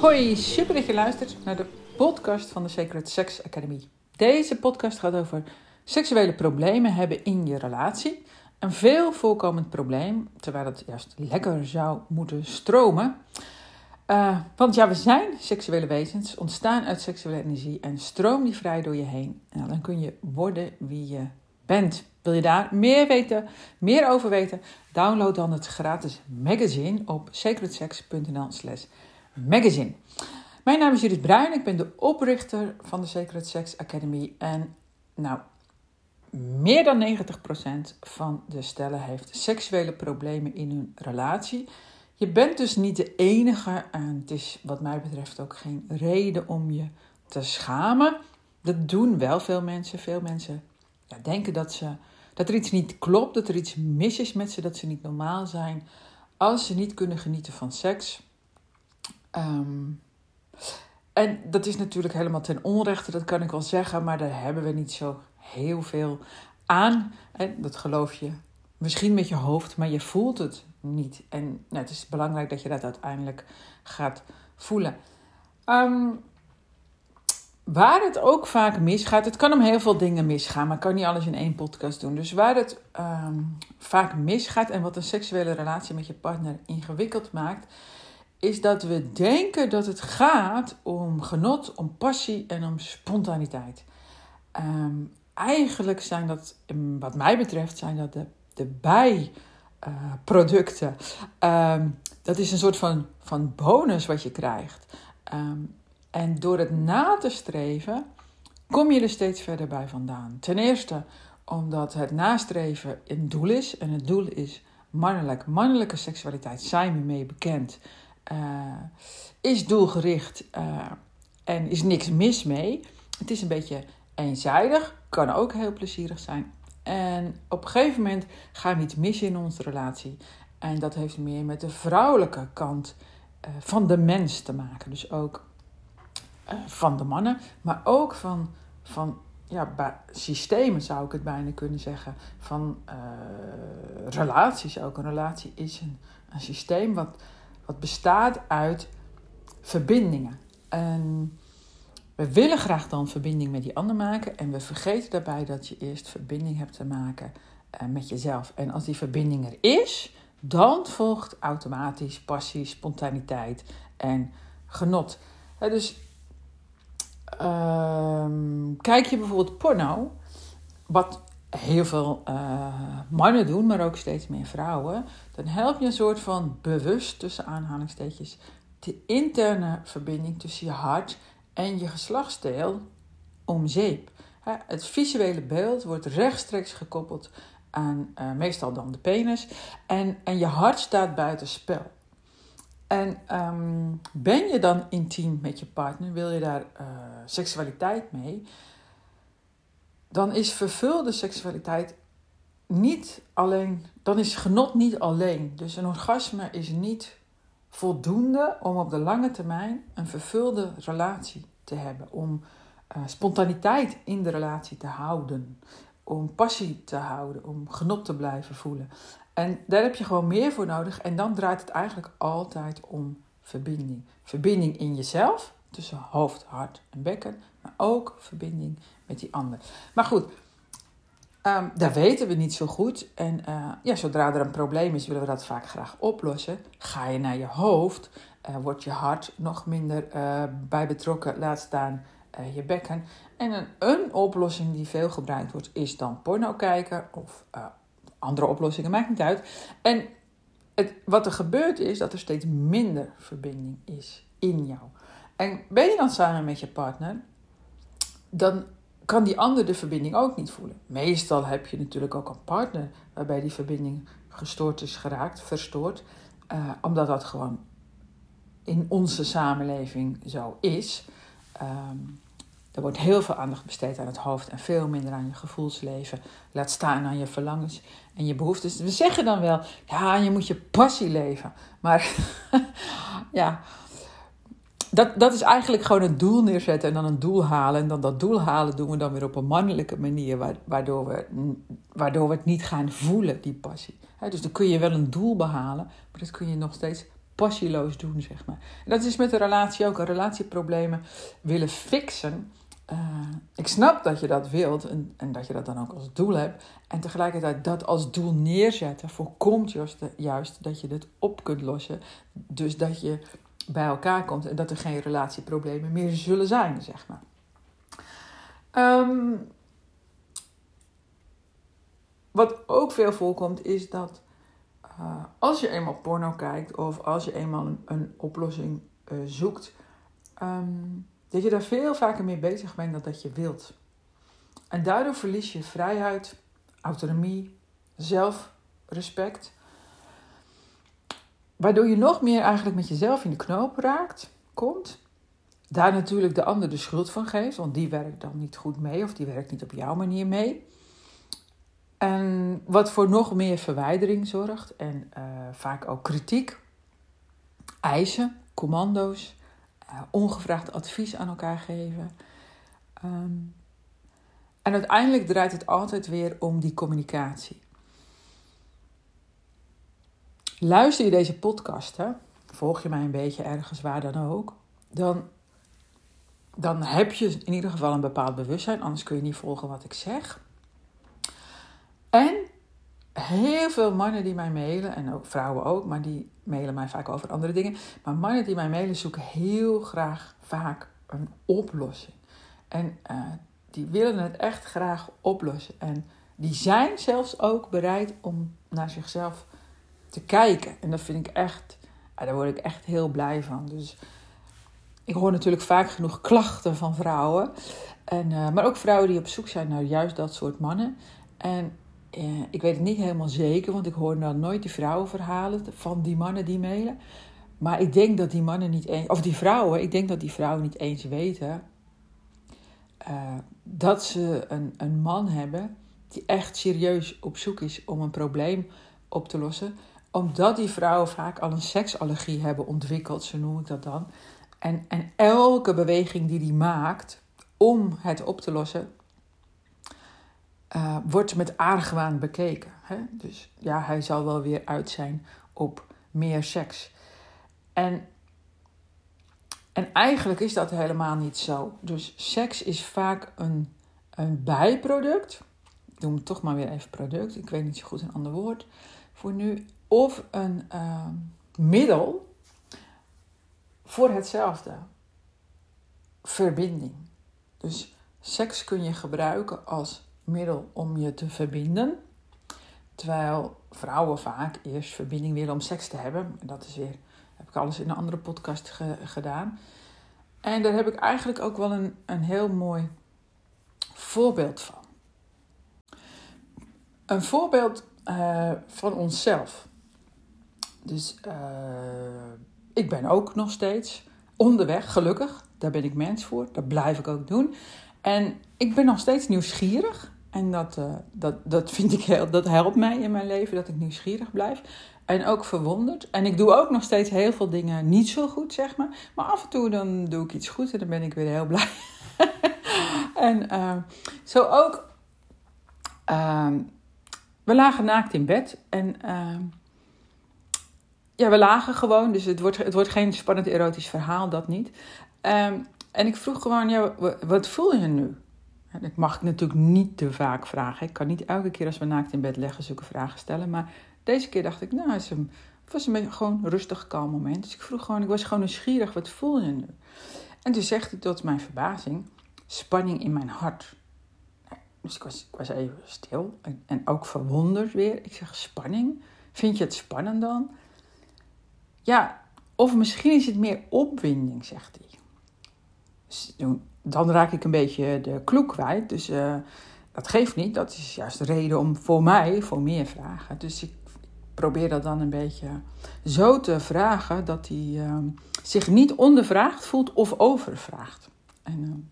Hoi, super dat je luistert naar de podcast van de Sacred Sex Academy. Deze podcast gaat over seksuele problemen hebben in je relatie. Een veel voorkomend probleem, terwijl het juist lekker zou moeten stromen. Uh, want ja, we zijn seksuele wezens, ontstaan uit seksuele energie en stroom die vrij door je heen. Nou, dan kun je worden wie je bent. Wil je daar meer weten, meer over weten? Download dan het gratis magazine op sacredsex.nl/slash magazine. Mijn naam is Judith Bruin, ik ben de oprichter van de Sacred Sex Academy. En nou, meer dan 90% van de stellen heeft seksuele problemen in hun relatie. Je bent dus niet de enige en het is wat mij betreft ook geen reden om je te schamen. Dat doen wel veel mensen. Veel mensen ja, denken dat, ze, dat er iets niet klopt, dat er iets mis is met ze, dat ze niet normaal zijn als ze niet kunnen genieten van seks. Ehm, en dat is natuurlijk helemaal ten onrechte, dat kan ik wel zeggen, maar daar hebben we niet zo heel veel aan. En dat geloof je misschien met je hoofd, maar je voelt het niet. En nou, het is belangrijk dat je dat uiteindelijk gaat voelen. Ehm, waar het ook vaak misgaat, het kan om heel veel dingen misgaan, maar ik kan niet alles in één podcast doen. Dus waar het ehm, vaak misgaat en wat een seksuele relatie met je partner ingewikkeld maakt, is dat we denken dat het gaat om genot, om passie en om spontaniteit. Ehm, eigenlijk zijn dat, wat mij betreft, zijn dat de, de bijproducten. Ehm, dat is een soort van, van bonus wat je krijgt. En door het na te streven, kom je er steeds verder bij vandaan. Ten eerste omdat het nastreven een doel is. En het doel is mannelijk. Mannelijke seksualiteit zijn we mee bekend. Uh, is doelgericht uh, en is niks mis mee. Het is een beetje eenzijdig, kan ook heel plezierig zijn. En op een gegeven moment gaan we iets mis in onze relatie. En dat heeft meer met de vrouwelijke kant uh, van de mens te maken. Dus ook van de mannen, maar ook van, van ja, systemen zou ik het bijna kunnen zeggen. Van relaties ook. Een relatie is een, een systeem wat wat bestaat uit verbindingen. En we willen graag dan verbinding met die ander maken en we vergeten daarbij dat je eerst verbinding hebt te maken eh, met jezelf. En als die verbinding er is, dan volgt automatisch passie, spontaniteit en genot. dus ehm, kijk je bijvoorbeeld porno, wat heel veel uh, mannen doen, maar ook steeds meer vrouwen, dan help je een soort van bewust tussen aanhalingstekens de interne verbinding tussen je hart en je geslachtsdeel om zeep. Het visuele beeld wordt rechtstreeks gekoppeld aan uh, meestal dan de penis en, en je hart staat buiten spel. En um, ben je dan intiem met je partner, wil je daar uh, seksualiteit mee, dan is vervulde seksualiteit niet alleen, dan is genot niet alleen. Dus een orgasme is niet voldoende om op de lange termijn een vervulde relatie te hebben. Om uh, spontaniteit in de relatie te houden. Om passie te houden. Om genot te blijven voelen. En daar heb je gewoon meer voor nodig. En dan draait het eigenlijk altijd om verbinding. Verbinding in jezelf, tussen hoofd, hart en bekken. Maar ook verbinding met die ander. Maar goed, um, daar weten we niet zo goed. En uh, ja, zodra er een probleem is, willen we dat vaak graag oplossen. Ga je naar je hoofd, uh, wordt je hart nog minder uh, bij betrokken, laat staan je bekken. En een, een, oplossing die veel gebruikt wordt, is dan porno kijken of andere oplossingen, maakt niet uit. En het, wat er gebeurt is dat er steeds minder verbinding is in jou. En ben je dan samen met je partner, dan kan die ander de verbinding ook niet voelen. Meestal heb je natuurlijk ook een partner waarbij die verbinding gestoord is geraakt, verstoord, uh, omdat dat gewoon in onze samenleving zo is. Um, er wordt heel veel aandacht besteed aan het hoofd en veel minder aan je gevoelsleven. Laat staan aan je verlangens en je behoeftes. We zeggen dan wel, ja, je moet je passie leven. Maar ja, dat, dat is eigenlijk gewoon een doel neerzetten en dan een doel halen. En dan dat doel halen doen we dan weer op een mannelijke manier, waardoor we, waardoor we het niet gaan voelen, die passie. dus dan kun je wel een doel behalen, maar dat kun je nog steeds passieloos doen, zeg maar. En dat is met de relatie ook. Relatieproblemen willen fixen. Uh, ik snap dat je dat wilt en, en, dat je dat dan ook als doel hebt. En tegelijkertijd dat als doel neerzetten voorkomt juist, juist dat je het op kunt lossen. Dus dat je bij elkaar komt en dat er geen relatieproblemen meer zullen zijn, zeg maar. Um, wat ook veel voorkomt is dat uh, als je eenmaal porno kijkt of als je eenmaal een, oplossing uh, zoekt, um, dat je daar veel vaker mee bezig bent dan dat je wilt. En daardoor verlies je vrijheid, autonomie, zelfrespect. Waardoor je nog meer eigenlijk met jezelf in de knoop raakt, komt. Daar natuurlijk de ander de schuld van geeft, want die werkt dan niet goed mee of die werkt niet op jouw manier mee. En wat voor nog meer verwijdering zorgt en uh, vaak ook kritiek, eisen, commando's, ongevraagd advies aan elkaar geven. Um, en uiteindelijk draait het altijd weer om die communicatie. Luister je deze podcast, hè? volg je mij een beetje ergens waar dan ook, dan, dan heb je in ieder geval een bepaald bewustzijn, anders kun je niet volgen wat ik zeg. En heel veel mannen die mij mailen, en ook vrouwen ook, maar die mailen mij vaak over andere dingen. Maar mannen die mij mailen zoeken heel graag vaak een oplossing. En uh, die willen het echt graag oplossen. En die zijn zelfs ook bereid om naar zichzelf te kijken. En dat vind ik echt, daar word ik echt heel blij van. Dus ik hoor natuurlijk vaak genoeg klachten van vrouwen. En, uh, maar ook vrouwen die op zoek zijn naar juist dat soort mannen. En uh, ik weet het niet helemaal zeker, want ik hoor nou nooit die vrouwenverhalen van die mannen die mailen. Maar ik denk dat die mannen niet eens, of die vrouwen, ik denk dat die vrouwen niet eens weten uh, dat ze een, een man hebben die echt serieus op zoek is om een probleem op te lossen. Omdat die vrouwen vaak al een seksallergie hebben ontwikkeld, zo noem ik dat dan. En, en elke beweging die die maakt om het op te lossen, uh, wordt met argwaan bekeken. Hè? Dus ja, hij zal wel weer uit zijn op meer seks. En en eigenlijk is dat helemaal niet zo. Dus seks is vaak een, een bijproduct. Ik noem het toch maar weer even product. Ik weet niet zo goed een ander woord voor nu. Of een uh, middel voor hetzelfde. Verbinding. Dus seks kun je gebruiken als middel om je te verbinden. Terwijl vrouwen vaak eerst verbinding willen om seks te hebben. En dat is weer heb ik alles in een andere podcast gedaan. En daar heb ik eigenlijk ook wel een, een heel mooi voorbeeld van. Een voorbeeld uh, van onszelf. Dus uh, ik ben ook nog steeds onderweg, gelukkig. Daar ben ik mens voor. Dat blijf ik ook doen. En ik ben nog steeds nieuwsgierig. En dat, uh, dat, dat vind ik heel, dat helpt mij in mijn leven, dat ik nieuwsgierig blijf. En ook verwonderd. En ik doe ook nog steeds heel veel dingen niet zo goed, zeg maar. Maar af en toe dan doe ik iets goed en dan ben ik weer heel blij. en uh, zo ook. Uh, we lagen naakt in bed. En uh, ja, we lagen gewoon. Dus het wordt, het wordt geen spannend erotisch verhaal, dat niet. Ehm, en ik vroeg gewoon, ja, wat voel je nu? Dat mag ik natuurlijk niet te vaak vragen. Ik kan niet elke keer als we naakt in bed leggen zulke vragen stellen. Maar deze keer dacht ik, nou, het, was een beetje gewoon rustig, kalm moment. Dus ik vroeg gewoon, ik was gewoon nieuwsgierig, wat voel je nu? En toen zegt hij tot mijn verbazing, spanning in mijn hart. Dus ik was, was even stil en, en ook verwonderd weer. Ik zeg, spanning? Vind je het spannend dan? Ja, of misschien is het meer opwinding, zegt hij. Dan raak ik een beetje de kloek kwijt. Dus uh, dat geeft niet. Dat is juist de reden om voor mij voor meer vragen. Dus ik probeer dat dan een beetje zo te vragen dat hij uh, zich niet ondervraagd voelt of overvraagd. En,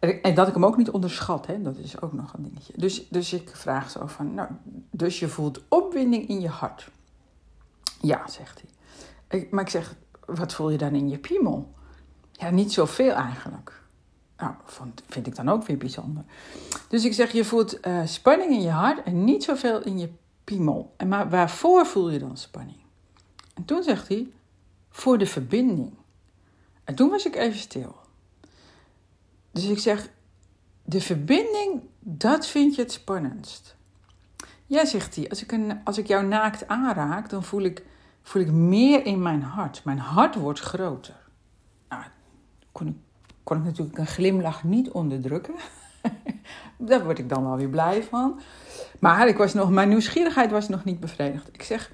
uh, en, dat ik hem ook niet onderschat, hè? dat is ook nog een dingetje. Dus, dus ik vraag zo van, nou, dus je voelt opwinding in je hart. Ja, zegt hij. Maar ik zeg, wat voel je dan in je piemel? Ja, niet zoveel eigenlijk. Nou, vind ik dan ook weer bijzonder. Dus ik zeg, je voelt uh, spanning in je hart en niet zoveel in je piemel. En maar waarvoor voel je dan spanning? En toen zegt hij, voor de verbinding. En toen was ik even stil. Dus ik zeg, de verbinding, dat vind je het spannendst. Ja, zegt hij, als ik, een, als ik jou naakt aanraak, dan voel ik, voel ik meer in mijn hart. Mijn hart wordt groter. Kon ik, kon ik natuurlijk een glimlach niet onderdrukken. Daar word ik dan wel weer blij van. Maar ik was nog, mijn nieuwsgierigheid was nog niet bevredigd. Ik zeg,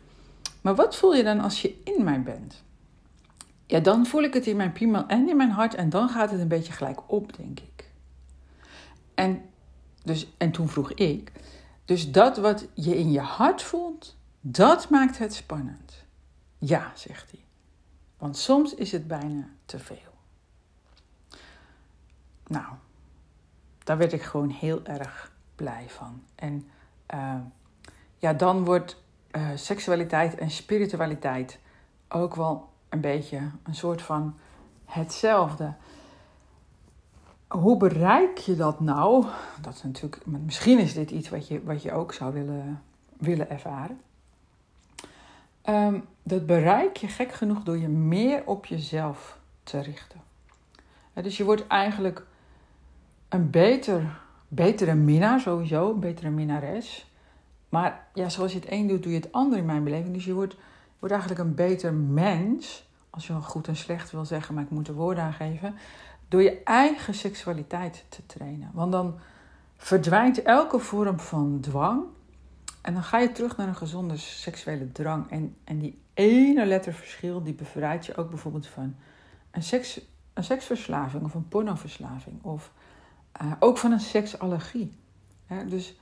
maar wat voel je dan als je in mij bent? Ja, dan voel ik het in mijn piemel en in mijn hart en dan gaat het een beetje gelijk op, denk ik. En, dus, en toen vroeg ik, dus dat wat je in je hart voelt, dat maakt het spannend. Ja, zegt hij. Want soms is het bijna te veel. Nou, daar werd ik gewoon heel erg blij van. En uh, ja, dan wordt uh, seksualiteit en spiritualiteit ook wel een beetje een soort van hetzelfde. Hoe bereik je dat nou? Dat is natuurlijk, misschien is dit iets wat je, wat je ook zou willen, willen ervaren. Um, dat bereik je gek genoeg door je meer op jezelf te richten. dus je wordt eigenlijk een beter, betere minnaar sowieso, een betere minnares. Maar ja, zoals je het een doet, doe je het ander in mijn beleving. Dus je wordt, wordt eigenlijk een beter mens, als je wel goed en slecht wil zeggen, maar ik moet er woorden aan geven, door je eigen seksualiteit te trainen. Want dan verdwijnt elke vorm van dwang en dan ga je terug naar een gezonde seksuele drang. En, en die ene letterverschil, die bevrijdt je ook bijvoorbeeld van een, seks, een seksverslaving of een pornoverslaving. Of uh, ook van een seksallergie. dus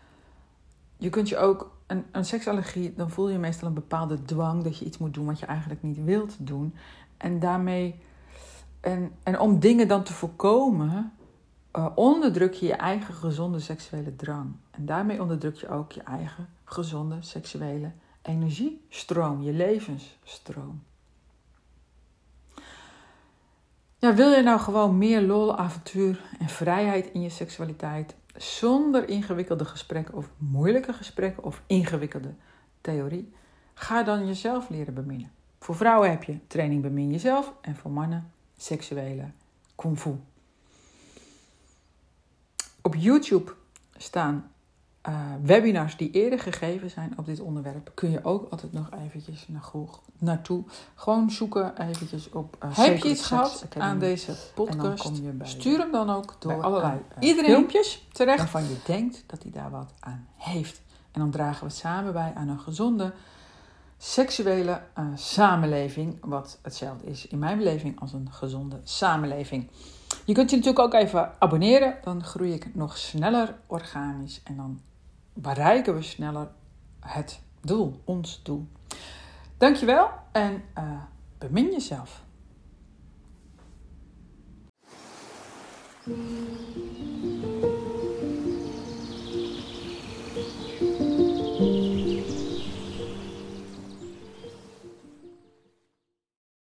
je kunt je ook, een, een seksallergie, dan voel je meestal een bepaalde dwang dat je iets moet doen wat je eigenlijk niet wilt doen. En daarmee, en, en om dingen dan te voorkomen, uh, onderdruk je je eigen gezonde seksuele drang. En daarmee onderdruk je ook je eigen gezonde seksuele energiestroom, je levensstroom. Ja, wil je nou gewoon meer lol, avontuur en vrijheid in je seksualiteit zonder ingewikkelde gesprekken of moeilijke gesprekken of ingewikkelde theorie? Ga dan jezelf leren beminnen. Voor vrouwen heb je training bemin jezelf en voor mannen seksuele kung fu. Op YouTube staan uh, webinars die eerder gegeven zijn op dit onderwerp, kun je ook altijd nog eventjes naar naartoe. Gewoon zoeken eventjes op uh, Heb je iets gehad aan deze podcast? Stuur hem dan ook door allerlei uh, iedereen filmpjes terecht waarvan je denkt dat hij daar wat aan heeft. En dan dragen we samen bij aan een gezonde seksuele samenleving, wat hetzelfde is in mijn beleving als een gezonde samenleving. Je kunt je natuurlijk ook even abonneren, dan groei ik nog sneller organisch en dan bereiken we sneller het doel, ons doel. Dankjewel en uh, bemin jezelf.